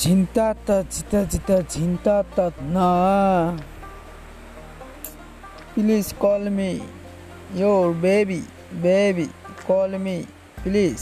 ঝিন্তাতা জিতা জিতা ঝিন্তাতা না please call me your baby baby call me please